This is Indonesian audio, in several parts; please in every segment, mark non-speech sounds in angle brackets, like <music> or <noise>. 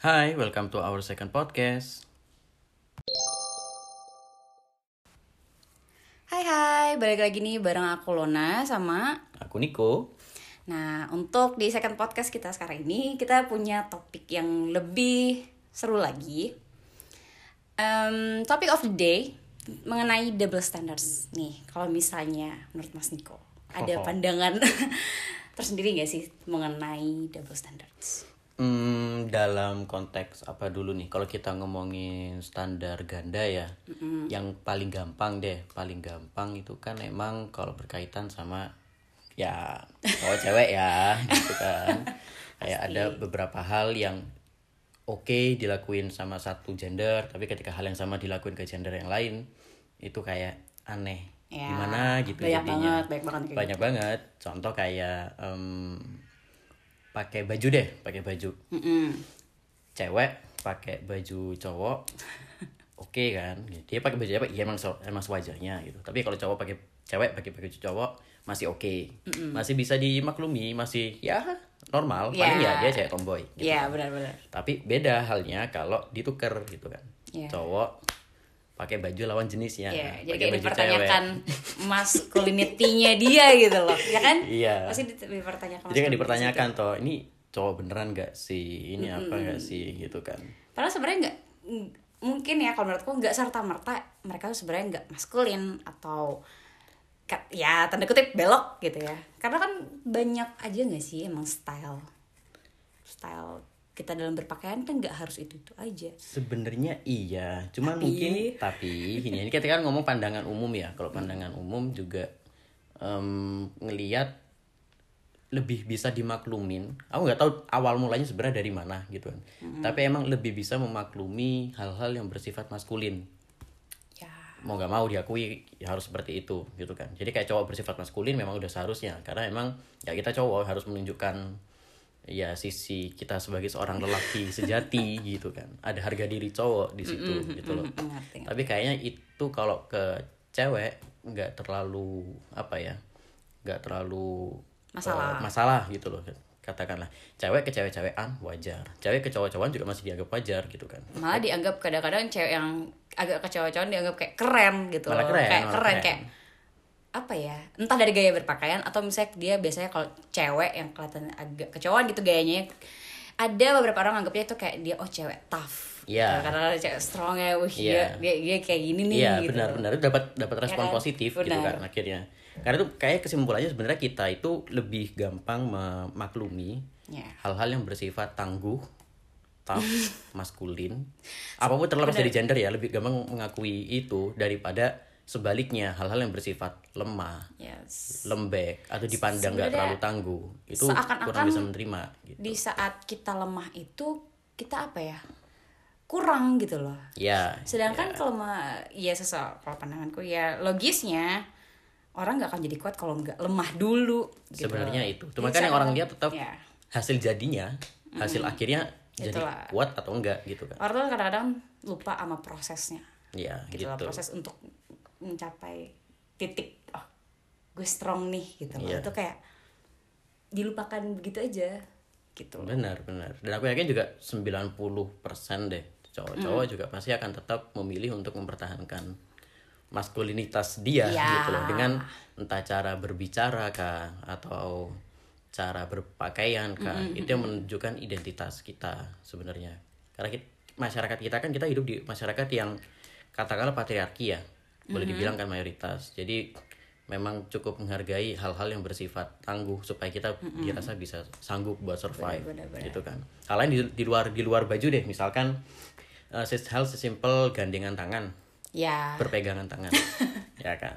Hai, welcome to our second podcast. Hai hai, balik lagi nih bareng aku Lona sama Aku Niko. Nah untuk di second podcast kita sekarang ini Kita punya topik yang lebih seru lagi um, Topic of the day mengenai double standards Nih kalau misalnya menurut Mas Niko Ada Oh. <laughs> pandangan <laughs> tersendiri gak sih mengenai double standards? Hmm, dalam konteks apa dulu nih? Kalau kita ngomongin standar ganda ya, yang paling gampang deh, paling gampang itu kan emang kalau berkaitan sama ya cowok <laughs> cewek ya, gitu kan. Kayak ada beberapa hal yang oke dilakuin sama satu gender, tapi ketika hal yang sama dilakuin ke gender yang lain, itu kayak aneh. Ya, Gimana gitu banyak jadinya. banget, banyak banget banyak banget. Contoh kayak em, pakai baju deh, pakai baju Mm-mm. cewek pakai baju cowok <laughs> oke kan dia pakai baju cewek ya emang se- emang sewajarnya gitu tapi kalau cowok pakai cewek pakai baju cowok masih oke masih bisa dimaklumi masih ya normal paling Ya. dia cewek tomboy gitu. Iya benar-benar tapi beda halnya kalau ditukar gitu kan Iya. cowok pakai baju lawan jenisnya Iya, jadi pakai kayak baju dipertanyakan masculinity-nya dia gitu loh, ya kan? Iya. Pasti di- dipertanyakan. jadi kan dipertanyakan toh ini cowok beneran gak sih ini apa gak sih gitu kan Padahal sebenarnya nggak ng- mungkin ya kalau menurutku nggak serta merta mereka tuh sebenarnya nggak maskulin atau ya tanda kutip belok gitu ya. Karena kan banyak aja nggak sih emang style style kita dalam berpakaian kan nggak harus itu itu aja. Sebenarnya iya, cuman Tapi- mungkin tapi ini ini kita kan ngomong pandangan umum ya. Kalau pandangan umum juga em, ngelihat lebih bisa dimaklumin. Aku nggak tahu awal mulanya sebenarnya dari mana gitu kan. Tapi emang lebih bisa memaklumi hal-hal yang bersifat maskulin. Ya. Mau nggak mau diakui ya harus seperti itu gitu kan. Jadi kayak cowok bersifat maskulin memang udah seharusnya karena emang ya kita cowok harus menunjukkan ya sisi kita sebagai seorang lelaki sejati <laughs> gitu kan ada harga diri cowok di situ gitu loh mm, ngerti. tapi kayaknya itu kalau ke cewek nggak terlalu apa ya nggak terlalu Masalah. eh, masalah gitu loh katakanlah cewek ke cewek-cewekan wajar cewek ke cowok-cowokan juga masih dianggap wajar gitu kan Malah dianggap kadang-kadang cewek yang agak kecewa-kecewa dianggap kayak keren gitu Malah loh. keren, kayak malah keren keren. kayak apa ya entah dari gaya berpakaian atau misalnya dia biasanya kalau cewek yang kelihatan agak kecoan gitu gayanya ada beberapa orang anggapnya itu kayak dia oh cewek tough Iya. Gitu, karena cewek strong ya wih Iya. dia, dia kayak gini nih Iya gitu benar benar dapat dapat respon kan? positif gitu Benar. kan akhirnya karena itu kayak kesimpulannya sebenarnya kita itu lebih gampang memaklumi Ya. hal-hal yang bersifat tangguh tough <laughs> maskulin apa pun terlepas dari gender ya lebih gampang mengakui itu daripada sebaliknya hal-hal yang bersifat lemah yes. lembek atau dipandang nggak terlalu tangguh itu kurang bisa menerima gitu. di saat kita lemah itu kita apa ya kurang gitu loh ya Sedangkan kalau ma ya sesuai kalau pandanganku ya logisnya orang nggak akan jadi kuat kalau nggak lemah dulu. Gitu sebenarnya loh. itu cuma kan yang orang lihat tetap ya. hasil jadinya hasil akhirnya jadi Itulah. kuat atau enggak gitu kan Orang tuh kadang-kadang lupa sama prosesnya. ya Gitu, gitu, loh, proses untuk mencapai titik oh gue strong nih gitu loh. Iya. Itu kayak dilupakan begitu aja gitu. benar benar dan aku yakin juga 90% deh cowok-cowok juga pasti akan tetap memilih untuk mempertahankan maskulinitas dia Ya. gitu loh dengan entah cara berbicara kah atau cara berpakaian kah itu yang menunjukkan identitas kita sebenarnya karena kita, masyarakat kita kan kita hidup di masyarakat yang katakanlah patriarki ya boleh dibilang kan mayoritas. Jadi memang cukup menghargai hal-hal yang bersifat tangguh supaya kita dirasa bisa sanggup buat survive benar, benar. gitu kan. Hal lain di, di luar di luar baju deh misalkan ses- hal sesimpel gandengan tangan. Ya. berpegangan tangan. <laughs> Ya kan?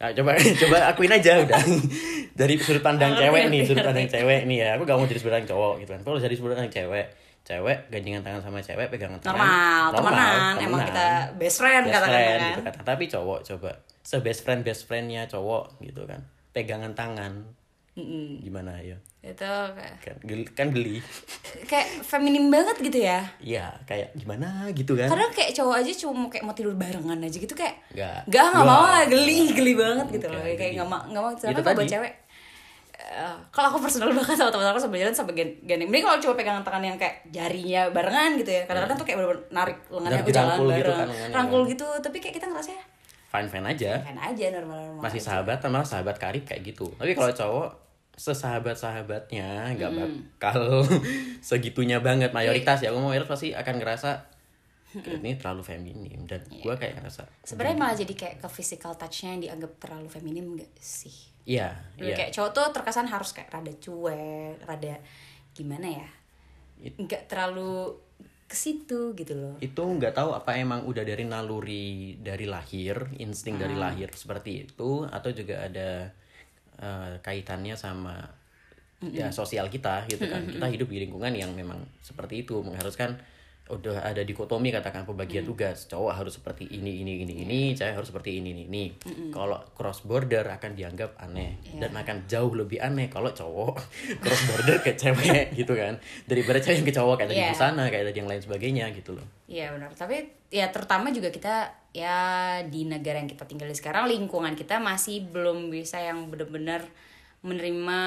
Nah, coba <laughs> coba akuin aja udah. <laughs> Dari sudut pandang Ngerti, cewek nih sudut pandang cewek nih ya. Aku gak mau jadi sudut pandang cowok gitu kan. Kalau dari sudut pandang cewek cewek gandengan tangan sama cewek pegangan tangan Normal, temenan, emang temenan. kita best friend Best katakan friend, kan. gitu kan. tapi cowok coba se best friend best friendnya cowok gitu kan pegangan tangan Mm-mm. gimana ya Itu kan geli, kan geli kayak feminim banget gitu ya. Iya, kayak gimana gitu kan? Kadang kayak cowok aja cuma mau kayak mau tidur barengan aja gitu kayak Nggak. Gak, nggak mau Nggak. lah, geli, geli banget gitu loh Nggak, Kayak nggak mau, nggak mau kalau buat cewek eh, kalau aku personal banget sama teman aku sambil jalan sampai gen-. Mending kalau cuma pegangan tangan yang kayak jarinya barengan gitu ya. Kadang-kadang tuh kayak bener-bener narik lengannya aku jalan dirangkul bareng. gitu kan Rangkul kan. gitu, tapi kayak kita ngerasa fine fine aja fine aja normal-normal. masih aja. sahabat malah sahabat karib kayak gitu tapi kalau cowok sesahabat sahabatnya nggak bakal <laughs> segitunya banget mayoritas ya aku mau pasti akan ngerasa ini terlalu feminim dan gua kayak ngerasa Sebenarnya malah jadi kayak ke physical touch-nya yang dianggap terlalu feminim gak sih? Iya Dulu iya kayak cowok tuh terkesan harus kayak rada cuek, rada gimana ya? Nggak terlalu ke situ gitu loh. itu nggak tahu apa emang udah dari naluri dari lahir insting dari Ah. lahir seperti itu atau juga ada eh, kaitannya sama ya sosial kita gitu kan kita hidup di lingkungan yang memang seperti itu mengharuskan udah ada dikotomi katakan pembagian tugas. Cowok harus seperti ini ini ini ini. Cewek harus seperti ini ini ini. Kalau cross border akan dianggap aneh dan akan jauh lebih aneh kalau cowok <laughs> cross border ke cewek <laughs> gitu kan. Daripada cewek ke cowok kayak tadi Iya. busana kayak tadi yang lain sebagainya gitu loh. Iya benar. Tapi ya terutama juga kita ya di negara yang kita tinggal sekarang lingkungan kita masih belum bisa yang benar-benar menerima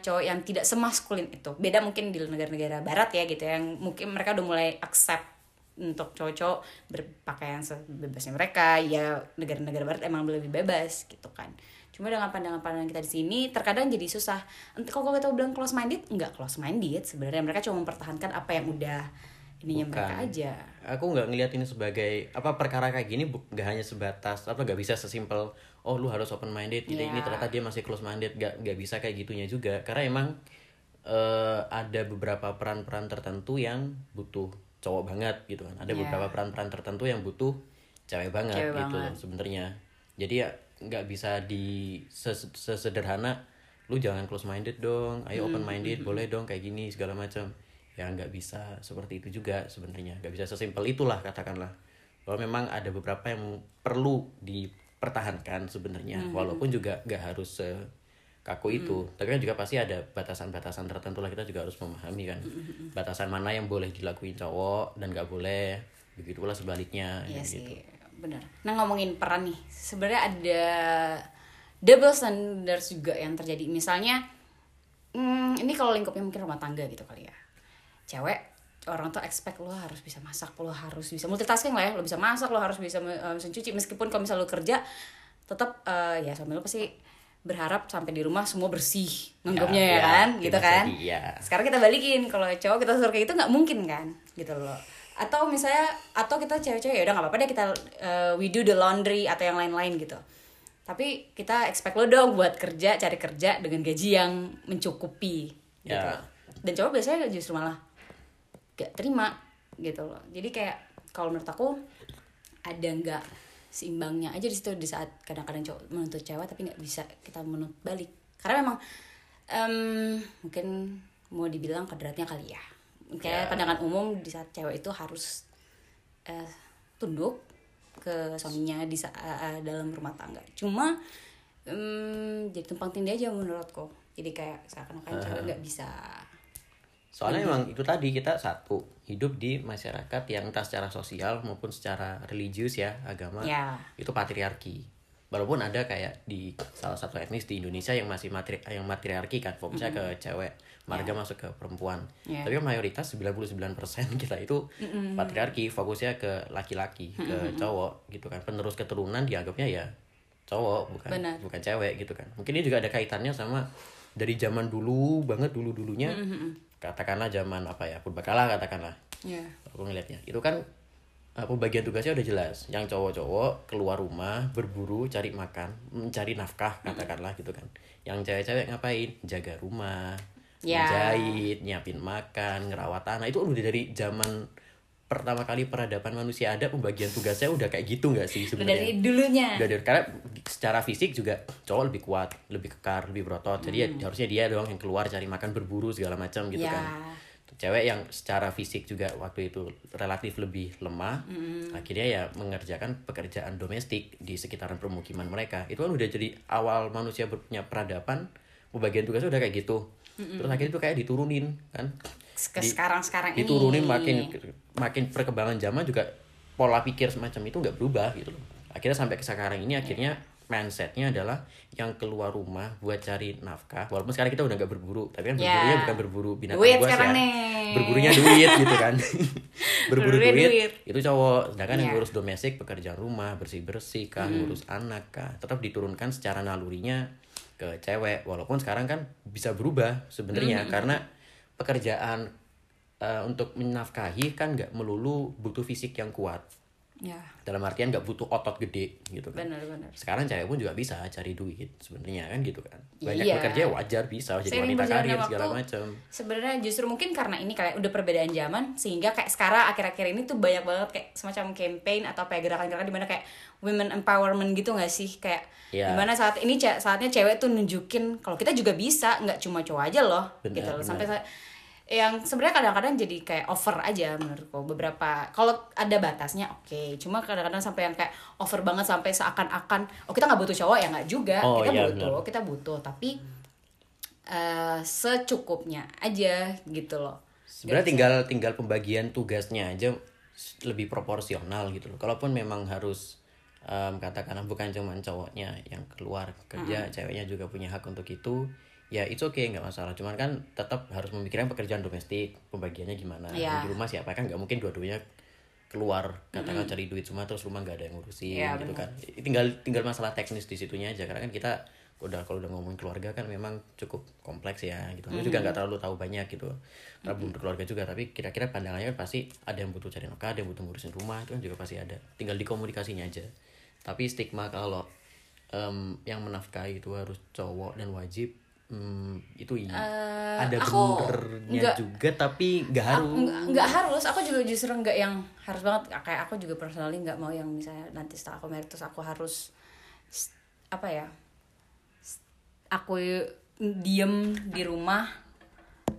cowok yang tidak semaskulin itu. Beda mungkin di negara-negara barat ya gitu yang mungkin mereka udah mulai accept untuk cowok-cowok berpakaian sebebasnya mereka. Ya negara-negara barat emang lebih bebas gitu kan. Cuma dengan pandangan-pandangan kita di sini terkadang jadi susah. Entah kalau kita bilang close minded, enggak close minded sebenarnya mereka cuma mempertahankan apa yang udah ininya mereka Bukan. aja. aku nggak ngelihat ini sebagai apa perkara kayak gini nggak hanya sebatas apa nggak bisa sesimpel oh lu harus open minded jadi Iya. ini ternyata dia masih close minded nggak nggak bisa kayak gitunya juga. Karena emang eh, ada beberapa peran-peran tertentu yang butuh cowok banget gitu kan. Ada Iya. beberapa peran-peran tertentu yang butuh cewek banget Cewek gitu banget. loh sebenarnya. Jadi ya nggak bisa di ses- sesederhana lu jangan close minded dong ayo open minded boleh dong kayak gini segala macam ya nggak bisa seperti itu juga sebenarnya. Nggak bisa sesimpel itulah katakanlah. Bahwa memang ada beberapa yang perlu dipertahankan sebenarnya walaupun juga nggak harus kaku itu tapi kan juga pasti ada batasan-batasan tertentu lah kita juga harus memahami kan batasan mana yang boleh dilakuin cowok dan nggak boleh begitu pula sebaliknya Iya kayak sih, gitu. benar. Nah ngomongin peran nih, sebenarnya ada double standards juga yang terjadi. Misalnya, hmm, ini kalau lingkupnya mungkin rumah tangga gitu kali ya. Cewek, orang tuh expect lo harus bisa masak, lo harus bisa multitasking lah ya, lo bisa masak, lo harus bisa eh, mesin cuci. Meskipun kalau misalnya lo kerja, tetap eh, ya suami lo pasti berharap sampai di rumah semua bersih nganggapnya ya, ya, kan? ya gitu bisa kan? jadi, ya. sekarang kita balikin kalau cowok kita suruh kayak itu nggak mungkin kan? Gitu loh. Atau misalnya atau kita cewek-cewek ya udah nggak apa-apa deh kita uh, we do the laundry atau yang lain-lain gitu. Tapi kita expect lo dong buat kerja cari kerja dengan gaji yang mencukupi gitu Ya. dan cowok biasanya justru malah gak terima gitu loh. Jadi kayak kalau menurut aku ada nggak seimbangnya aja di situ di saat kadang-kadang cowok menuntut cewek tapi nggak bisa kita menuntut balik. Karena memang em, mungkin mau dibilang kodratnya kali ya. Kayak Ya. pandangan umum di saat cewek itu harus eh, tunduk ke suaminya di saat eh, dalam rumah tangga. Cuma em, jadi tumpang tindih aja menurutku. Jadi kayak seakan-akan cewek nggak bisa soalnya emang itu tadi kita satu hidup di masyarakat yang entah secara sosial maupun secara religius ya agama Ya. itu patriarki. Walaupun ada kayak di salah satu etnis di Indonesia yang masih matri yang matriarki kan fokusnya ke cewek marga masuk ke perempuan. Ya. tapi kan mayoritas 99% kita itu patriarki fokusnya ke laki-laki ke cowok gitu kan. Penerus keturunan dianggapnya ya cowok bukan Benar. bukan cewek gitu kan. Mungkin ini juga ada kaitannya sama dari zaman dulu banget dulu dulunya katakanlah zaman apa ya purbakala katakanlah. Ya aku ngelihatnya itu kan uh, pembagian tugasnya udah jelas. Yang cowok-cowok keluar rumah berburu cari makan mencari nafkah katakanlah gitu kan. Yang cewek-cewek ngapain? Jaga rumah Ya. menjahit nyiapin makan ngerawat tanah itu udah dari zaman pertama kali peradaban manusia ada pembagian tugasnya udah kayak gitu nggak sih sebenarnya dari dulunya Udah dari- karena secara fisik juga cowok lebih kuat, lebih kekar, lebih berotot. Jadi ya harusnya dia doang yang keluar cari makan berburu segala macam gitu Ya. kan. Cewek yang secara fisik juga waktu itu relatif lebih lemah, akhirnya ya mengerjakan pekerjaan domestik di sekitaran permukiman mereka. Itu kan udah jadi awal manusia punya peradaban, pembagian tugasnya udah kayak gitu. Terus akhirnya itu kayak diturunin kan. Ke sekarang-sekarang ini. diturunin makin makin perkembangan zaman juga pola pikir semacam itu nggak berubah gitu loh. Akhirnya sampai ke sekarang ini akhirnya mindsetnya adalah yang keluar rumah buat cari nafkah. Walaupun sekarang kita udah nggak berburu tapi kan Ya. berburunya bukan berburu binatang Duit buas sekarang ya. nih. berburunya duit gitu kan. <laughs> Berburu duit, duit. itu cowok. Sedangkan yang Ya. ngurus domestik pekerjaan rumah bersih bersih kah ngurus anak kah tetap diturunkan secara nalurinya ke cewek. Walaupun sekarang kan bisa berubah sebenarnya karena pekerjaan eh, untuk menafkahi kan nggak melulu butuh fisik yang kuat. Ya. Dalam artian nggak butuh otot gede gitu kan. Benar-benar sekarang cewek pun juga bisa cari duit sebenarnya kan gitu kan. Banyak Iya. pekerja ya wajar bisa jadi Seiring wanita karir segala waktu, macam sebenarnya justru mungkin karena ini kayak udah perbedaan zaman sehingga kayak sekarang akhir-akhir ini tuh banyak banget kayak semacam campaign atau kayak gerakan-gerakan di mana kayak women empowerment gitu gak sih? Kayak Iya. di mana saat ini saatnya cewek tuh nunjukin kalau kita juga bisa nggak cuma cowok aja loh Benar, gitu loh. Benar. sampai sa- yang sebenarnya kadang-kadang jadi kayak over aja menurutku. Beberapa kalau ada batasnya oke. Cuma kadang-kadang sampai yang kayak over banget sampai seakan-akan oh kita nggak butuh cowok ya nggak juga. Oh, kita iya, butuh benar. kita butuh. Tapi eh, secukupnya aja gitu loh. Sebenarnya tinggal tinggal pembagian tugasnya aja lebih proporsional gitu loh. Kalaupun memang harus em, katakanlah bukan cuma cowoknya yang keluar kerja ceweknya juga punya hak untuk itu ya itu oke nggak masalah cuman kan tetap harus memikirkan pekerjaan domestik pembagiannya gimana Iya. di rumah siapa kan nggak mungkin dua-duanya keluar katakan cari duit semua terus rumah nggak ada yang ngurusin Iya, gitu benar. kan tinggal tinggal masalah teknis di situnya aja karena kan kita udah kalau udah ngomongin keluarga kan memang cukup kompleks ya gitu. Aku juga nggak terlalu tahu banyak gitu. Karena belum berkeluarga juga tapi kira-kira pandangannya kan pasti ada yang butuh cari nafkah, ada yang butuh ngurusin rumah itu kan juga pasti ada. Tinggal dikomunikasinya aja. Tapi stigma kalau em, yang menafkahi itu harus cowok dan wajib em, itu iya. ada Eh, aku benernya juga tapi nggak harus. nggak harus. Aku juga justru nggak yang harus banget. Kayak aku juga personally nggak mau yang misalnya nanti setelah aku married terus aku harus apa ya? Aku diem di rumah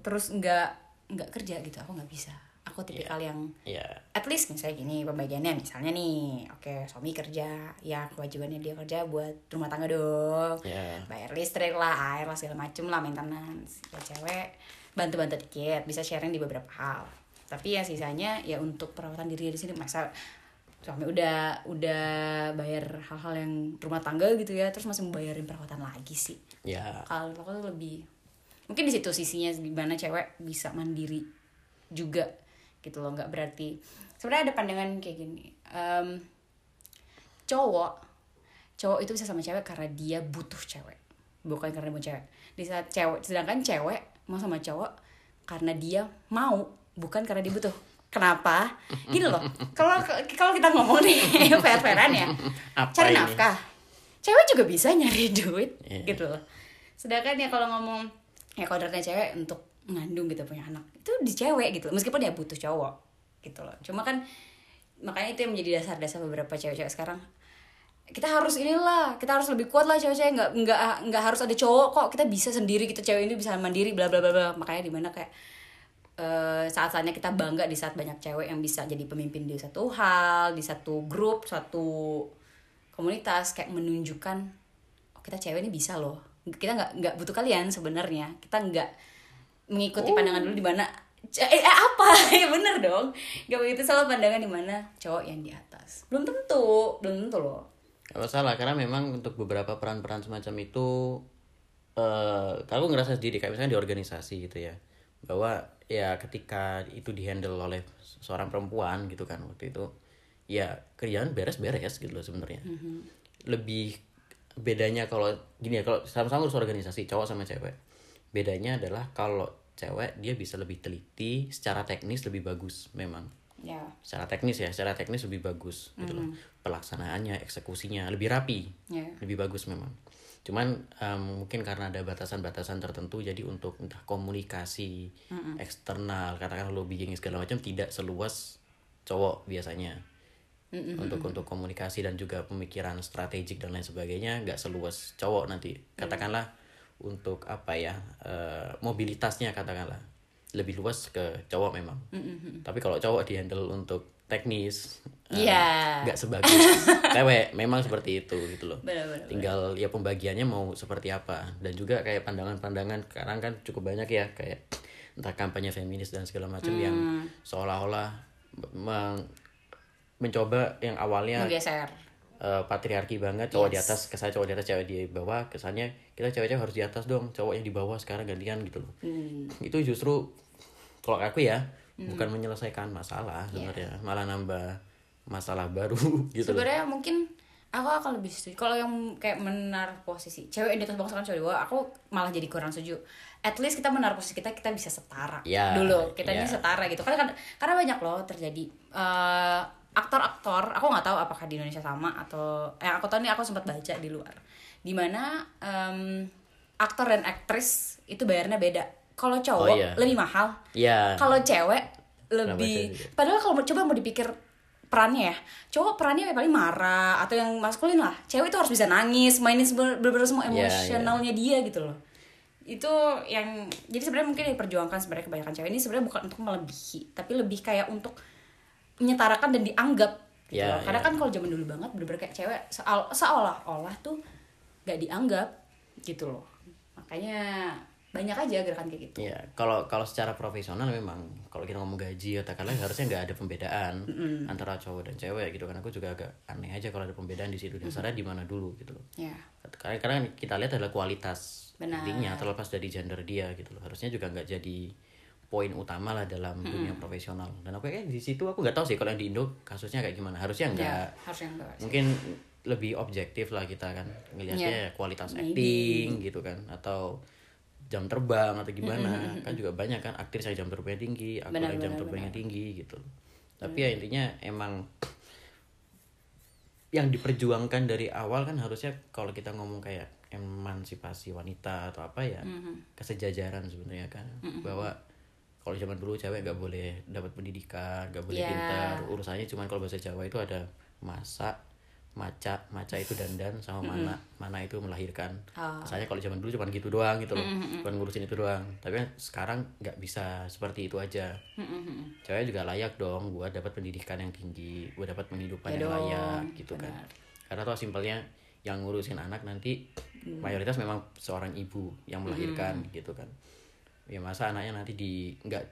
terus nggak nggak kerja gitu. Aku nggak bisa aku tipikal yang Ya, at least misalnya gini pembagiannya misalnya nih oke suami kerja ya kewajibannya dia kerja buat rumah tangga dong. Ya. bayar listrik lah air lah segala macem lah maintenance. Ya cewek bantu-bantu dikit bisa sharing di beberapa hal. Tapi ya sisanya ya untuk perawatan diri di sini masa suami udah udah bayar hal-hal yang rumah tangga gitu ya terus masih membayarin perawatan lagi sih. Ya, kalau aku tuh lebih mungkin di situ sisinya di mana cewek bisa mandiri juga gitu loh nggak berarti sebenarnya ada pandangan kayak gini. Em, cowok cowok itu bisa sama cewek karena dia butuh cewek bukan karena mau cewek. Di saat cewek sedangkan cewek mau sama cowok karena dia mau bukan karena dia butuh. Kenapa? Gini loh kalau kalau kita ngomong nih <laughs> fair-fairan ya Apa cari ini? nafkah. Cewek juga bisa nyari duit Iya. gitu loh. Sedangkan ya kalau ngomong ya kodratnya cewek untuk ngandung gitu punya anak. Itu di cewek gitu meskipun ya butuh cowok gitu loh. Cuma kan makanya itu yang menjadi dasar-dasar beberapa cewek-cewek sekarang. Kita harus inilah kita harus lebih kuat lah cewek-cewek. Nggak nggak nggak harus ada cowok kok. Kita bisa sendiri kita cewek ini bisa mandiri bla bla bla bla. Makanya di mana kayak eh, saat-saatnya kita bangga di saat banyak cewek yang bisa jadi pemimpin di satu hal di satu grup satu komunitas. Kayak menunjukkan oh kita cewek ini bisa loh. Kita nggak nggak butuh kalian sebenarnya. Kita nggak mengikuti pandangan dulu di mana? Eh, eh, apa? <laughs> Ya bener dong. Nggak begitu selalu pandangan di mana? Cowok yang di atas. Belum tentu. Belum tentu loh. Gak masalah karena memang untuk beberapa peran-peran semacam itu eh aku ngerasa sendiri kayak misalnya di organisasi gitu ya bahwa ya ketika itu dihandle oleh seorang perempuan gitu kan waktu itu ya kerjaan beres-beres gitu loh sebenarnya. Lebih bedanya kalau gini ya kalau sama-sama urus organisasi cowok sama cewek. Bedanya adalah kalau cewek dia bisa lebih teliti secara teknis lebih bagus memang. Ya. Secara teknis ya secara teknis lebih bagus gitu loh. Pelaksanaannya eksekusinya lebih rapi. Ya. Lebih bagus memang. Cuman em, mungkin karena ada batasan-batasan tertentu jadi untuk entah komunikasi eksternal katakan lobbying segala macam tidak seluas cowok biasanya. Untuk untuk komunikasi dan juga pemikiran strategik dan lain sebagainya nggak seluas cowok nanti. Katakanlah untuk apa ya eh, mobilitasnya katakanlah. Lebih luas ke cowok memang. Tapi kalau cowok dihandle untuk teknis eh, Iya. nggak sebagus <laughs> cewek memang seperti itu gitu loh. Benar-benar tinggal ya pembagiannya mau seperti apa. Dan juga kayak pandangan-pandangan sekarang kan cukup banyak ya kayak entah kampanye feminis dan segala macam yang seolah-olah meng- mencoba yang awalnya menggeser eh, patriarki banget cowok di Yes. atas kesannya cowok di atas cewek di bawah kesannya kita cewek-cewek harus di atas dong cowok yang di bawah sekarang gantian gitu loh Hmm. itu justru kalau aku ya bukan menyelesaikan masalah Iya. sebenarnya malah nambah masalah baru <laughs> gitu loh sebenarnya mungkin aku akan lebih setuju kalau yang kayak menaruh posisi cewek di atas bangsa kan cowok di bawah aku malah jadi kurang setuju at least kita menaruh posisi kita kita bisa setara Ya, dulu kita ya. ini setara gitu karena karena banyak loh terjadi eh, aktor-aktor aku nggak tahu apakah di Indonesia sama atau yang aku tahu nih aku sempat baca di luar. Di mana em, aktor dan aktris itu bayarnya beda. Kalau cowok iya. lebih mahal. Ya kalau cewek lebih padahal kalau coba mau dipikir perannya ya cowok perannya paling marah atau yang maskulin lah. Cewek itu harus bisa nangis mainin semua- bener-bener semua Iya, emosionalnya dia gitu loh. Itu yang jadi sebenarnya mungkin yang diperjuangkan sebenarnya kebanyakan cewek. Ini sebenarnya bukan untuk melebihi tapi lebih kayak untuk menyetarakan dan dianggap gitu Iya, loh. karena iya. kan kalau zaman dulu banget bener-bener kayak cewek seal- seolah-olah tuh gak dianggap gitu loh makanya banyak aja gerakan kayak gitu Ya, kalau kalau secara profesional memang kalau kita ngomong gaji katakanlah harusnya nggak ada pembedaan antara cowok dan cewek gitu kan aku juga agak aneh aja kalau ada pembedaan di situ dasarnya di mana dulu gitu loh. ya Karena karena kita lihat adalah kualitas Benar. intinya terlepas dari gender dia gitu loh. Harusnya juga nggak jadi poin utama lah dalam dunia profesional. Dan aku kayak di situ aku nggak tahu sih kalau yang di Indo kasusnya kayak gimana. Harusnya ya nggak. harusnya enggak sih. mungkin lebih objektif lah kita kan. Ngelihatnya Ya. kualitas Maybe. acting gitu kan. Atau jam terbang atau gimana. Kan juga banyak kan aktris yang jam terbangnya tinggi aktor Benar, yang jam benar, terbangnya tinggi gitu. Tapi ya intinya emang yang diperjuangkan dari awal kan harusnya kalau kita ngomong kayak emansipasi wanita atau apa ya kesejajaran sebenarnya kan. Bahwa kalau zaman dulu cewek nggak boleh dapat pendidikan nggak boleh Ya. pintar. Urusannya cuman kalau bahasa Jawa itu ada masak maca maca itu dandan sama mana. Mana itu melahirkan. Oh. Misalnya kalau zaman dulu cuma gitu doang gitu loh. Bukan ngurusin itu doang. Tapi kan sekarang nggak bisa seperti itu aja. Cewek juga layak dong buat dapat pendidikan yang tinggi buat dapat penghidupan Ya yang dong, layak gitu kan. benar. karena toh simpelnya yang ngurusin anak nanti mayoritas memang seorang ibu yang melahirkan gitu kan ya masa anaknya nanti di nggak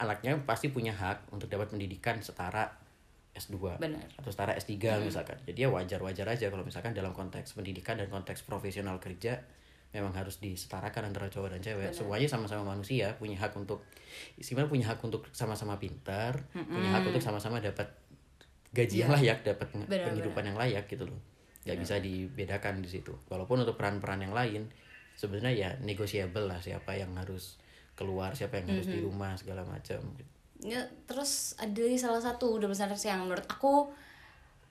anaknya pasti punya hak untuk dapat pendidikan setara S2 Benar. atau setara S3 misalkan. Jadi ya wajar-wajar aja kalau misalkan dalam konteks pendidikan dan konteks profesional kerja memang harus disetarakan antara cowok dan cewek. Semuanya sama-sama manusia punya hak untuk sebenarnya punya hak untuk sama-sama pintar punya hak untuk sama-sama dapat gaji yang layak dapat penghidupan yang layak gitu loh. Nggak bisa dibedakan di situ. Walaupun untuk peran-peran yang lain sebenarnya ya negotiable lah siapa yang harus keluar siapa yang harus di rumah segala macam. Ya, terus ada salah satu double standards yang menurut aku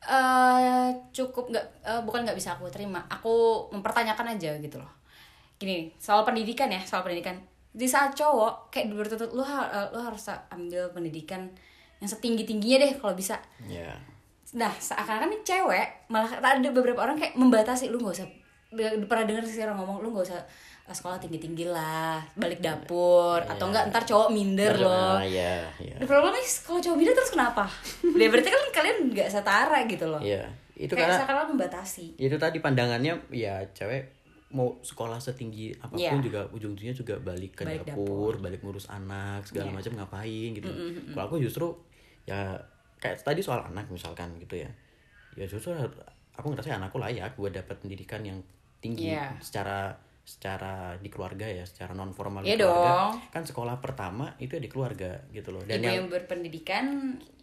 eh cukup nggak eh, bukan nggak bisa aku terima. Aku mempertanyakan aja gitu loh. Gini soal pendidikan ya soal pendidikan. Di saat cowok kayak bertutur lu ha- eh, lu harus ambil pendidikan yang setinggi tingginya deh kalau bisa. Ya. Nah, seakan-akan nih cewek malah ada beberapa orang kayak membatasi lu nggak usah pernah dengar sih orang ngomong lu nggak usah eh, sekolah tinggi-tinggi lah, balik dapur atau enggak ntar cowok minder loh. ah, ya ya The problem is kalau cowok minder terus kenapa? <laughs> Ya berarti kan kalian nggak setara gitu loh. Iya, itu kayak karena seakan-akan membatasi. itu tadi pandangannya ya cewek mau sekolah setinggi apa pun Iya. juga ujung-ujungnya juga balik ke Balik dapur, balik ngurus anak segala Iya. macam ngapain gitu. Kalau aku justru ya kayak tadi soal anak misalkan gitu ya. Ya justru aku ngerasa anakku layak buat dapat pendidikan yang tinggi Iya. secara secara di keluarga ya, secara non formal di keluarga. dong. Kan sekolah pertama itu ya di keluarga gitu loh. Dan Ibu yang yang berpendidikan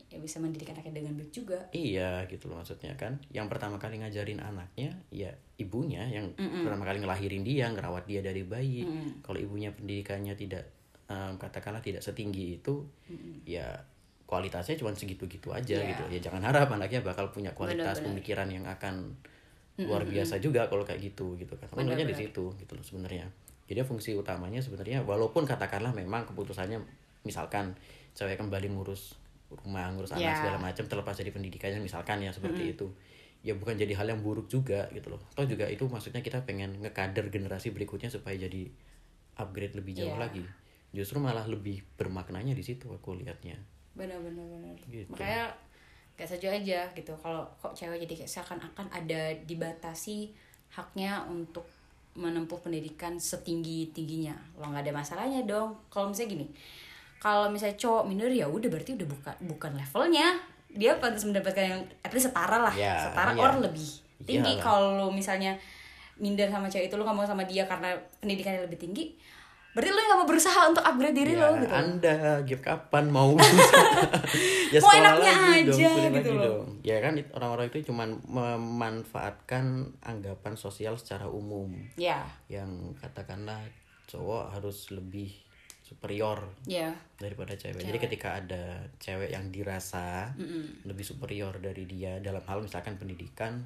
ya bisa mendidik anaknya dengan baik juga. Iya gitu loh maksudnya kan Yang pertama kali ngajarin anaknya Ya ibunya yang pertama kali ngelahirin dia Ngerawat dia dari bayi Kalau ibunya pendidikannya tidak em, Katakanlah tidak setinggi itu Ya kualitasnya cuma segitu-gitu aja Iya. gitu Ya jangan harap anaknya bakal punya kualitas Benar-benar. pemikiran yang akan Luar biasa juga kalau kayak gitu gitu kan. Melihatnya di situ gitu loh sebenarnya. Jadi fungsi utamanya sebenarnya Walaupun katakanlah memang keputusannya Misalkan cewek kembali ngurus rumah ngurus anak Ya. segala macam terlepas dari pendidikannya misalkan ya seperti itu. Ya bukan jadi hal yang buruk juga gitu loh. Toh juga itu maksudnya kita pengen ngekader generasi berikutnya supaya jadi upgrade lebih jauh Iya. lagi. Justru malah lebih bermaknanya di situ aku lihatnya benar-benar benar. Gitu. makanya gak saja aja gitu. Kalau kok cewek jadi kayak seakan-akan ada dibatasi haknya untuk menempuh pendidikan setinggi tingginya. Lo nggak ada masalahnya dong. Kalau misalnya gini kalau misalnya cowok minder ya udah berarti udah bukan bukan levelnya. Dia pantas mendapatkan yang at least setara lah. Ya, setara iya. or lebih tinggi. Iyalah. kalau misalnya minder sama cewek itu lu nggak mau sama dia karena pendidikannya lebih tinggi berarti lu nggak mau berusaha untuk upgrade diri ya, lo gitu anda give kapan mau <laughs> ya Mau enaknya lagi dong, aja kuliah gitu lagi loh. dong. ya kan orang-orang itu cuman memanfaatkan anggapan sosial secara umum ya yang katakanlah cowok harus lebih superior ya daripada cewek. Jadi ketika ada cewek yang dirasa lebih superior dari dia dalam hal misalkan pendidikan,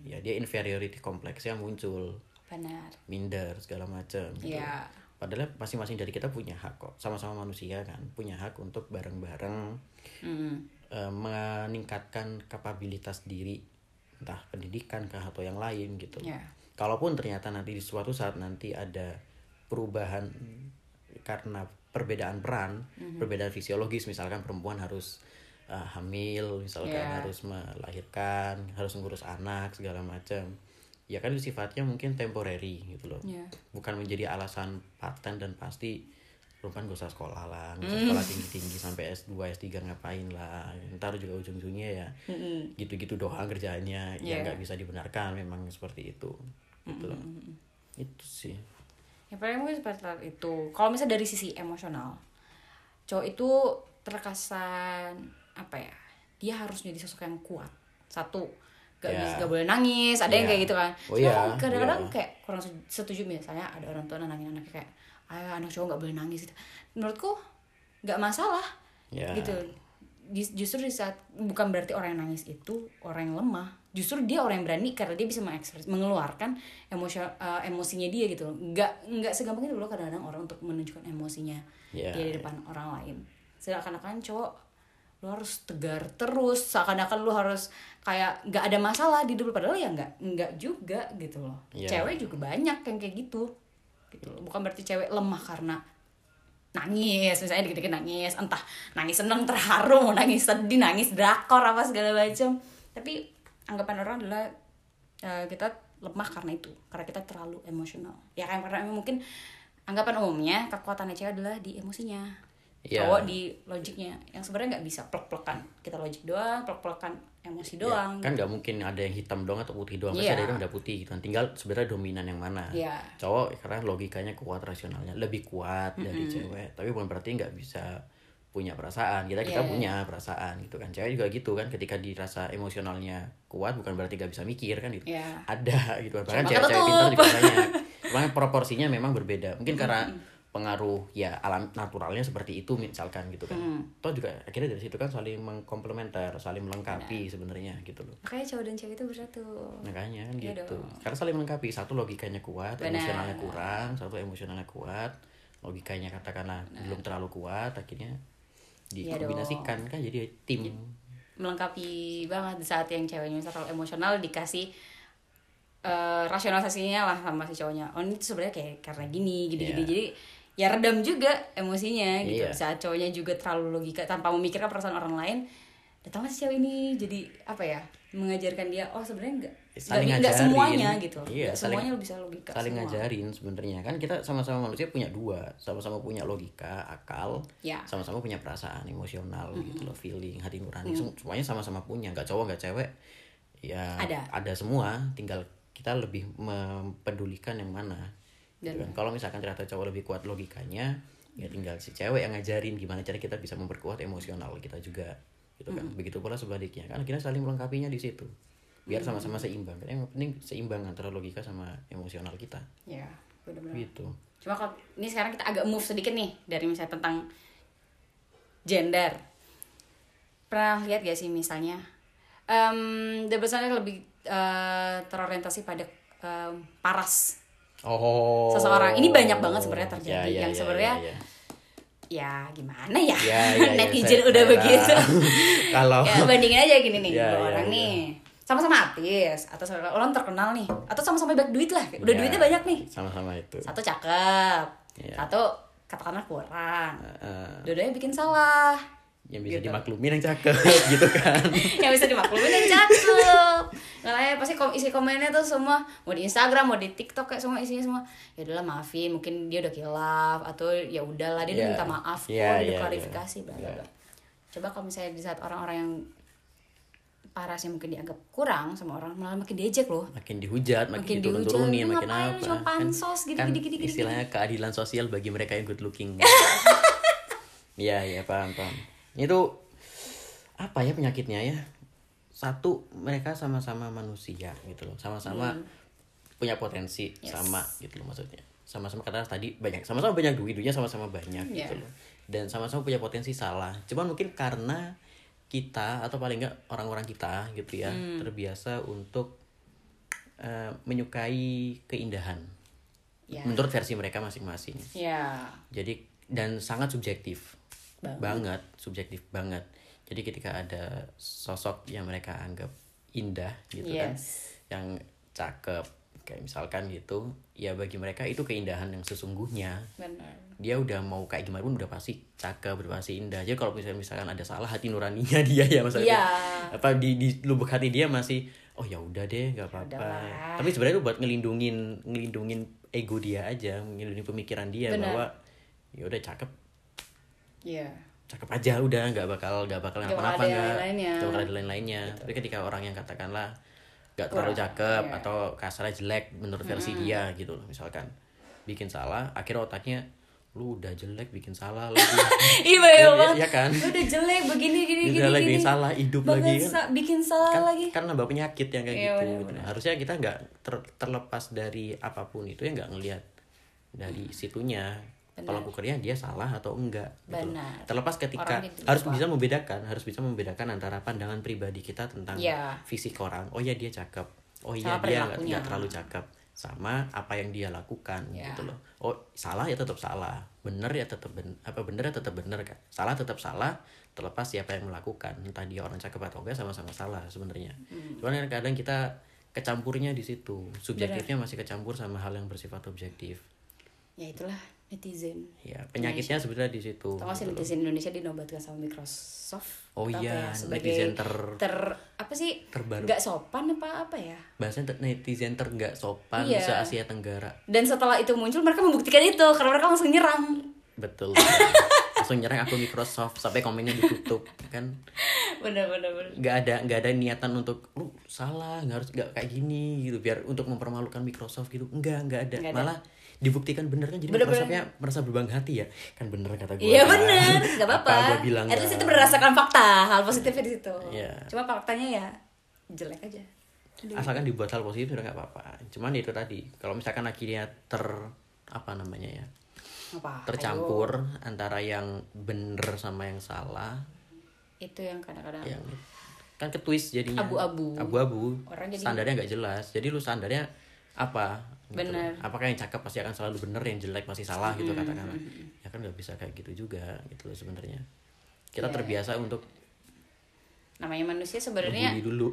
ya dia inferiority kompleksnya muncul, benar minder segala macam. gitu. Iya. Padahal masing-masing dari kita punya hak kok, sama-sama manusia kan, punya hak untuk bareng-bareng Mm. eh, meningkatkan kapabilitas diri, entah pendidikan kah atau yang lain gitu. Ya. Kalaupun ternyata nanti di suatu saat nanti ada perubahan karena perbedaan peran, perbedaan fisiologis, misalkan perempuan harus uh, hamil, misalkan Yeah. harus melahirkan, harus ngurus anak segala macam. Ya kan sifatnya mungkin temporary gitu loh. Yeah. Bukan menjadi alasan paten dan pasti perempuan gak usah sekolah lah, gak usah sekolah tinggi-tinggi sampai S2, S3 ngapain lah. Ntar juga ujung-ujungnya ya gitu-gitu doang kerjaannya. Ya Yeah. nggak bisa dibenarkan memang seperti itu. Gitu loh. Itu sih. Ya paling mungkin seperti itu. Kalau misalnya dari sisi emosional, cowok itu terkesan apa ya? Dia harus jadi sosok yang kuat. Satu, gak Ya. bisa gak boleh nangis. Ada yang Ya. kayak gitu kan. Oh Cuma kan kadang-kadang iya. kayak kurang se- setuju misalnya ada orang tua nenangin anaknya kayak, ayo anak cowok gak boleh nangis. Gitu. Menurutku gak masalah. Ya. Gitu. Jus- Justru di saat bukan berarti orang yang nangis itu orang yang lemah. Justru dia orang yang berani karena dia bisa mengekspres mengeluarkan emosi eh, emosinya dia gitu. Nggak nggak segampang itu loh kadang-kadang orang untuk menunjukkan emosinya Ya, dia di depan orang lain. Seakan-akan cowok lu harus tegar terus, seakan-akan lu harus kayak nggak ada masalah di hidup lu. padahal ya nggak nggak juga gitu loh. Ya. Cewek juga banyak yang kayak gitu. Gitu loh. Bukan berarti cewek lemah karena nangis misalnya dikit-dikit nangis entah nangis seneng terharu mau <laughs> nangis sedih nangis drakor apa segala macam tapi anggapan orang adalah eh, kita lemah karena itu karena kita terlalu emosional ya kan karena mungkin anggapan umumnya kekuatannya cewek adalah di emosinya Iya. cowok di logiknya. Yang sebenarnya nggak bisa plek-plekan. Kita logik doang plek-plekan emosi doang. kan nggak mungkin ada yang hitam doang atau putih doang. Pasti Iya. ada yang udah putih gitu kan. Tinggal sebenarnya dominan yang mana. Iya. cowok karena logikanya kuat rasionalnya lebih kuat dari cewek. Tapi bukan berarti nggak bisa punya perasaan. Kita kita Iya. punya perasaan gitu kan. Cewek juga gitu kan. Ketika dirasa emosionalnya kuat bukan berarti nggak bisa mikir kan gitu. Iya. ada gitu kan. Bahkan cewek-cewek pintar juga banyak. Cuma proporsinya memang berbeda. Mungkin karena pengaruh ya alam naturalnya seperti itu misalkan gitu kan. Toh juga akhirnya dari situ kan saling mengkomplementer saling melengkapi sebenarnya gitu loh. Makanya cowok dan cewek itu bersatu. Makanya kan gitu. dong. karena saling melengkapi. Satu logikanya kuat Benar. emosionalnya kurang satu emosionalnya kuat logikanya katakanlah belum terlalu kuat akhirnya Iya dikombinasikan kan jadi tim. Melengkapi banget di saat yang ceweknya terlalu emosional dikasih eh, rasionalisasinya lah sama si cowoknya. Oh ini sebenarnya kayak karena gini gini gini. Iya. jadi ya redam juga emosinya gitu. Iya. saat cowoknya juga terlalu logika tanpa memikirkan perasaan orang lain datang si cewek ini? Jadi apa ya mengajarkan dia oh sebenarnya enggak saling enggak ngajarin. semuanya gitu. Iya, Nggak saling, semuanya lu bisa logika saling semua. ngajarin sebenarnya. Kan kita sama-sama manusia punya dua sama-sama punya logika akal Ya. sama-sama punya perasaan emosional gitu loh feeling hati nurani. Sem- semuanya sama-sama punya. Nggak cowok nggak cewek ya Ada. ada semua. Tinggal kita lebih mempedulikan yang mana gitu Dan- kan. kalau misalkan ternyata cowok lebih kuat logikanya ya tinggal si cewek yang ngajarin gimana cara kita bisa memperkuat emosional kita juga gitu kan. Begitu pula sebaliknya kan kita saling melengkapinya di situ. Biar sama-sama seimbang kan yang penting seimbang antara logika sama emosional kita. Ya benar-benar. Gitu. Cuma kalau ini sekarang kita agak move sedikit nih dari misalnya tentang gender. Pernah lihat gak sih misalnya um, double standard lebih eh, terorientasi pada em, paras oh. Seseorang. Ini banyak banget sebenarnya terjadi Ya, ya, yang ya, sebenarnya ya, ya. ya gimana ya, Ya, <laughs> ya, ya, netizen udah saya begitu. <laughs> kalau ya bandingin aja gini nih Ya, dua ya, orang ya. nih. Sama-sama artis atau sama- orang terkenal nih. Atau sama-sama banyak duit lah. Udah Ya, duitnya banyak nih. Sama-sama itu. Satu cakep Iya. satu katakanlah kurang. Eh, dua-duanya bikin salah yang bisa Gitu. dimaklumin yang cakep <laughs> gitu kan. Yang bisa dimaklumin yang cakep. Ya pasti kom isi komennya tuh semua mau di Instagram mau di TikTok kayak semua isinya semua. Ya udahlah maafin mungkin dia udah kilaf atau ya udahlah dia udah Iya. minta maaf kok udah iya, klarifikasi bla bla Iya. bla. Coba kalau misalnya di saat orang-orang yang parasnya mungkin dianggap kurang sama orang malah makin diejek loh. Makin dihujat makin, Makin diturun-turunin dihujat, makin "Lu ngapain apa? cuma pansos, gini, kan gini, gini, gini, istilahnya keadilan sosial bagi mereka yang good looking. <laughs> Iya iya paham paham itu apa ya penyakitnya ya? Satu mereka sama-sama manusia gitu loh. Sama-sama punya potensi Hmm. Yes. sama gitu loh maksudnya. Sama-sama kata tadi banyak sama-sama banyak duit duitnya sama-sama banyak gitu Iya. loh. Dan sama-sama punya potensi salah. Cuman mungkin karena kita atau paling enggak orang-orang kita gitu ya Hmm. terbiasa untuk eh, menyukai keindahan. Ya menurut versi mereka masing-masing. Ya jadi dan sangat subjektif Banget. banget subjektif banget jadi ketika ada sosok yang mereka anggap indah gitu kan Yes. yang cakep kayak misalkan gitu ya bagi mereka itu keindahan yang sesungguhnya benar dia udah mau kayak gimana pun udah pasti cakep udah pasti indah jadi kalau misalkan misalkan ada salah hati nuraninya <laughs> dia ya maksudnya Iya. apa di di lubuk hati dia masih oh ya udah deh nggak apa-apa Udahlah. tapi sebenarnya itu buat ngelindungin ngelindungin ego dia aja ngelindungin pemikiran dia Benar. bahwa ya udah cakep ya cakep aja udah nggak bakal nggak bakal Nggak bakal ada nggak lain-lainnya. nggak bakal ada lain-lainnya tapi ketika orang yang katakanlah nggak terlalu cakep iya. atau kasarnya jelek menurut versi dia gitu loh misalkan bikin salah akhirnya otaknya lu udah jelek bikin salah lagi <laughs> iya Iya, iya iya, iya kan? Lu udah jelek begini gini gini lagi gini salah, hidup Bahkan lagi kan. sa- bikin salah kan, lagi kan nambah penyakit yang kayak Iya, gitu benar, gitu. harusnya kita nggak ter- terlepas dari apa pun itu ya nggak ngelihat dari situnya kalau kukernya dia salah atau enggak gitu. Benar. terlepas ketika Orang harus bisa membedakan harus bisa membedakan antara pandangan pribadi kita tentang Iya. fisik orang. Oh ya dia cakep. Oh iya dia nggak nggak terlalu cakep. Sama apa yang dia lakukan Iya. gitu loh. Oh salah ya tetap salah. Bener ya tetap ben apa bener ya tetap bener kan salah tetap salah terlepas siapa yang melakukan. Entah dia orang cakep atau enggak sama-sama salah sebenarnya. Hmm. cuman kan kadang kita kecampurnya di situ. Subjektifnya masih kecampur sama hal yang bersifat objektif. Ya itulah netizen. Ya penyakitnya sebenarnya di situ gak sih gitu netizen Indonesia dinobatkan sama Microsoft Oh iya, ya, sebagai netizen ter- ter apa sih? terbaru. nggak sopan apa apa ya? Bahasanya netizen ter nggak sopan Iya. se Asia Tenggara. Dan setelah itu muncul mereka membuktikan itu karena mereka langsung nyerang. Betul langsung nyerang akun Microsoft sampai komennya ditutup kan? Bener bener bener nggak ada nggak ada niatan untuk lu salah nggak harus nggak kayak gini gitu. Biar untuk mempermalukan Microsoft gitu. Enggak nggak ada. Ada. malah dibuktikan bener kan jadi Bener-bener. Microsoftnya merasa berbangga hati ya kan bener kata gue Iya bener, <laughs> gak apa-apa. apa gue bilang At least nggak. itu berdasarkan fakta, hal positifnya di situ. Iya. Cuma faktanya ya jelek aja. asalkan dibuat hal positif udah nggak apa-apa cuman itu tadi kalau misalkan akhirnya ter apa namanya ya Apa? tercampur antara yang bener sama yang salah Ayo. Itu yang kadang-kadang yang kan ke twist jadinya Abu-abu. abu-abu standarnya nggak jelas jadi lu standarnya apa gitu. Bener. apakah yang cakep pasti akan selalu bener yang jelek pasti salah gitu katakanlah ya kan nggak bisa kayak gitu juga gitu loh sebenarnya kita Iya. terbiasa untuk namanya manusia sebenarnya dulu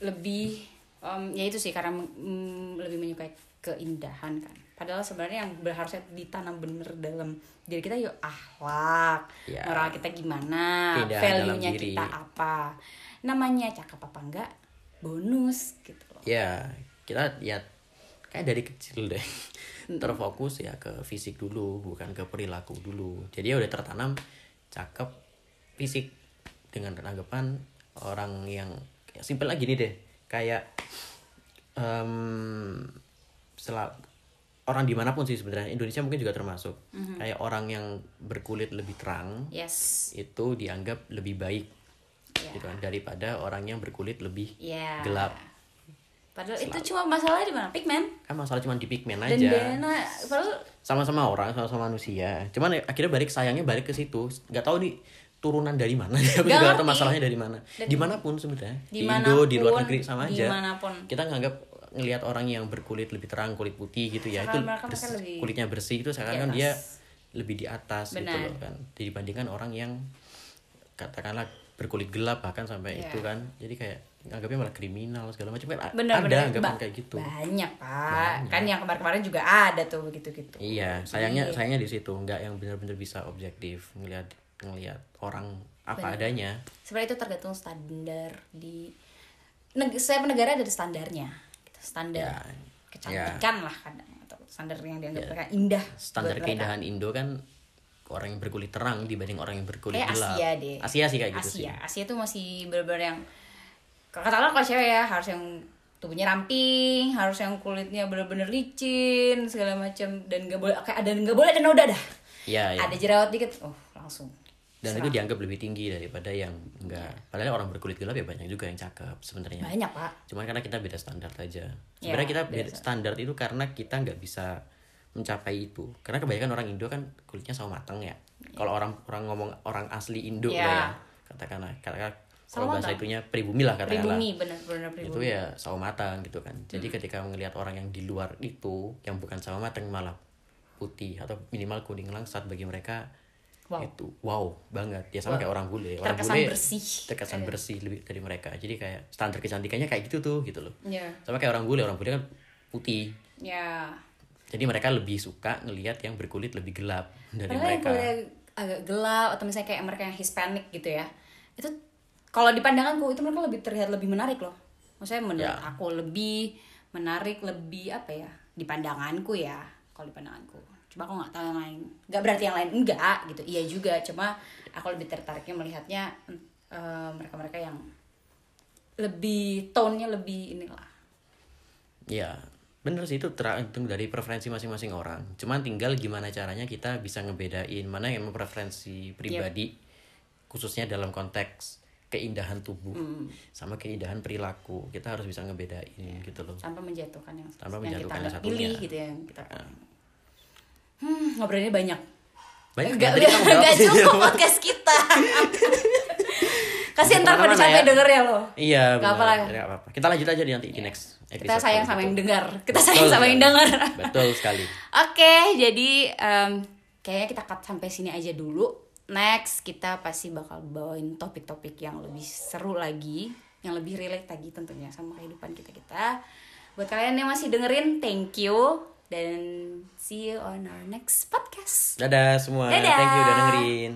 lebih em, ya itu sih karena mm, lebih menyukai keindahan kan. Padahal sebenarnya yang harusnya ditanam bener dalam diri kita yuk akhlak, Ya. moral kita gimana, value-nya kita apa. Namanya cakep apa enggak bonus gitu loh. ya kita ya kayak dari kecil deh. Terfokus ya ke fisik dulu bukan ke perilaku dulu. Jadi ya udah tertanam cakep fisik. Dengan anggapan orang yang ya simpel lagi nih deh. Kayak em sela- orang di mana pun sih sebenarnya. Indonesia mungkin juga termasuk. Kayak orang yang berkulit lebih terang Yes. itu dianggap lebih baik Ya. gitu kan. Daripada orang yang berkulit lebih Ya. gelap Padahal itu cuma masalahnya di mana? Pigmen. kan masalah cuma di pigmen Dan aja. DNA padahal sama-sama orang sama-sama manusia. Cuman ya, akhirnya balik sayangnya balik ke situ. Nggak tahu nih turunan dari mana. <laughs> Aku Nggak juga tahu masalahnya dari mana. Di mana pun sebenarnya. Di Di mana pun, Indo di luar negeri sama aja. di mana pun. kita nganggap ngelihat orang yang berkulit lebih terang kulit putih gitu ya itu Sekarang mereka bers- lebih kulitnya bersih itu sekarang di kan dia lebih di atas gitu Benar. loh kan. Dibandingkan orang yang katakanlah berkulit gelap bahkan sampai Iya. itu kan. Jadi kayak nganggapnya malah kriminal segala macam kan bener ada bener anggapan Ba- kayak gitu Banyak, Pak. Kan yang kemarin-kemarin juga ada tuh begitu-gitu. Iya, sayangnya sayangnya di situ nggak yang benar-benar bisa objektif ngelihat ngelihat orang apa adanya. sebenarnya itu tergantung standar di neg setiap negara ada standarnya gitu. standar Ya, kecantikan lah kadang atau standar yang dianggap mereka indah Standar buat mereka. keindahan Indo kan orang yang berkulit terang dibanding orang yang berkulit kayak gelap. Asia deh Asia sih kayak gitu Asia sih. Asia tuh masih bener-bener yang katakanlah kalau cewek ya harus yang tubuhnya ramping harus yang kulitnya bener-bener licin segala macam dan nggak boleh kayak ada nggak boleh ada noda dah Iya, iya. ada jerawat dikit oh langsung Dan itu dianggap lebih tinggi daripada yang enggak. Padahal orang berkulit gelap ya banyak juga yang cakep sebenarnya. banyak pak Cuman karena kita beda standar aja. Ya, Sebenarnya kita beda standar itu karena kita nggak bisa mencapai itu. Karena kebanyakan orang Indo kan kulitnya sama matang ya. Kalau orang orang ngomong orang asli Indo Ya. lah ya, katakanlah katakanlah kalau bahasa matang. itunya pribumi lah katakanlah. pribumi bener-bener Itu pribumi. Ya sawo matang gitu kan. Jadi ketika melihat orang yang di luar itu yang bukan sawo matang malah putih atau minimal kuning langsat bagi mereka Wow. itu wow banget. Ya sama kayak orang bule. Orang Terkesan bule bersih. terkesan bersih lebih dari mereka. Jadi kayak standar kecantikannya kayak gitu tuh gitu loh. Ya sama kayak orang bule. Orang bule kan putih. Ya jadi mereka lebih suka ngelihat yang berkulit lebih gelap dari Padahal yang mereka. agak gelap atau misalnya kayak mereka yang Hispanic gitu ya. Itu kalau di pandanganku itu mereka lebih terlihat lebih menarik loh. Maksudnya menurut Ya. aku lebih menarik lebih apa ya di pandanganku ya kalau di pandanganku. Cuma aku nggak tahu yang lain. Nggak berarti yang lain enggak gitu. Iya juga cuma aku lebih tertariknya melihatnya eh, mereka-mereka yang lebih tone-nya lebih inilah. Ya bener sih itu tergantung dari preferensi masing-masing orang. Cuman tinggal gimana caranya kita bisa ngebedain mana yang preferensi pribadi khususnya dalam konteks keindahan tubuh Hmm. sama keindahan perilaku kita harus bisa ngebedain gitu loh tanpa menjatuhkan yang, Tanpa yang menjatuhkan kita yang nggak satunya. pilih gitu ya yang kita hmm ngobrolnya banyak banyak jawab enggak sih. cukup podcast kita. Kasih ntar pada capek ya? denger ya lo. Iya, Gak benar. apa. Nggak apa-apa. Kita lanjut aja di nanti di next episode. Kita sayang sama yang dengar. Kita Betul sayang sama yang dengar. Betul sekali. <laughs> Oke, jadi em, kayaknya kita cut sampai sini aja dulu. Next kita pasti bakal bawain topik-topik yang lebih seru lagi, yang lebih relate lagi tentunya sama kehidupan kita kita. Buat kalian yang masih dengerin, thank you dan see you on our next podcast. Dadah semua. Dadah. Thank you udah dengerin.